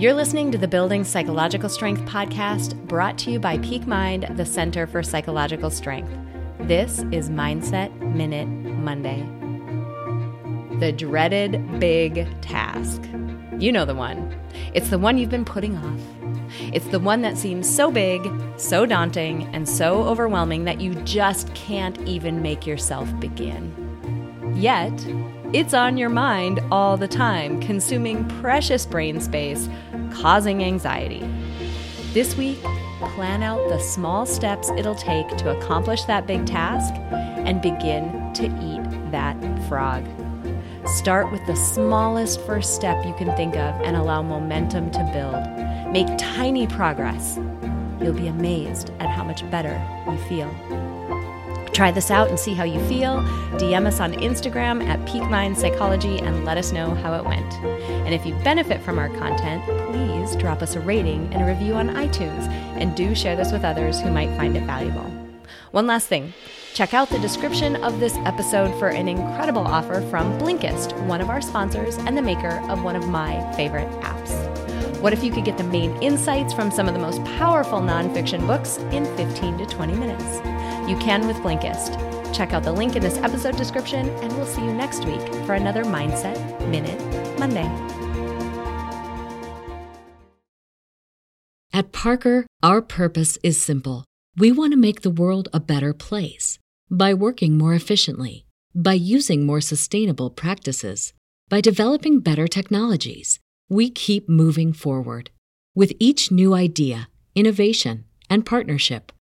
You're listening to the Building Psychological Strength podcast brought to you by Peak Mind, the Center for Psychological Strength. This is Mindset Minute Monday. The dreaded big task. You know the one. It's the one you've been putting off. It's the one that seems so big, so daunting, and so overwhelming that you just can't even make yourself begin. Yet, it's on your mind all the time, consuming precious brain space, causing anxiety. This week, plan out the small steps it'll take to accomplish that big task and begin to eat that frog. Start with the smallest first step you can think of and allow momentum to build. Make tiny progress. You'll be amazed at how much better you feel. Try this out and see how you feel. DM us on Instagram at Peak Mind Psychology and let us know how it went. And if you benefit from our content, please drop us a rating and a review on iTunes and do share this with others who might find it valuable. One last thing check out the description of this episode for an incredible offer from Blinkist, one of our sponsors and the maker of one of my favorite apps. What if you could get the main insights from some of the most powerful nonfiction books in 15 to 20 minutes? You can with Blinkist. Check out the link in this episode description, and we'll see you next week for another Mindset Minute Monday. At Parker, our purpose is simple. We want to make the world a better place by working more efficiently, by using more sustainable practices, by developing better technologies. We keep moving forward. With each new idea, innovation, and partnership,